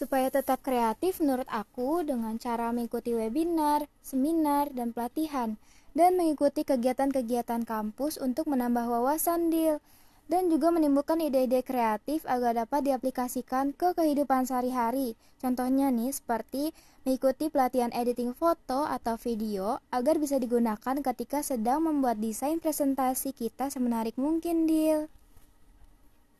Supaya tetap kreatif menurut aku dengan cara mengikuti webinar, seminar, dan pelatihan dan mengikuti kegiatan-kegiatan kampus untuk menambah wawasan deal dan juga menimbulkan ide-ide kreatif agar dapat diaplikasikan ke kehidupan sehari-hari. Contohnya nih seperti mengikuti pelatihan editing foto atau video agar bisa digunakan ketika sedang membuat desain presentasi kita semenarik mungkin, Deal.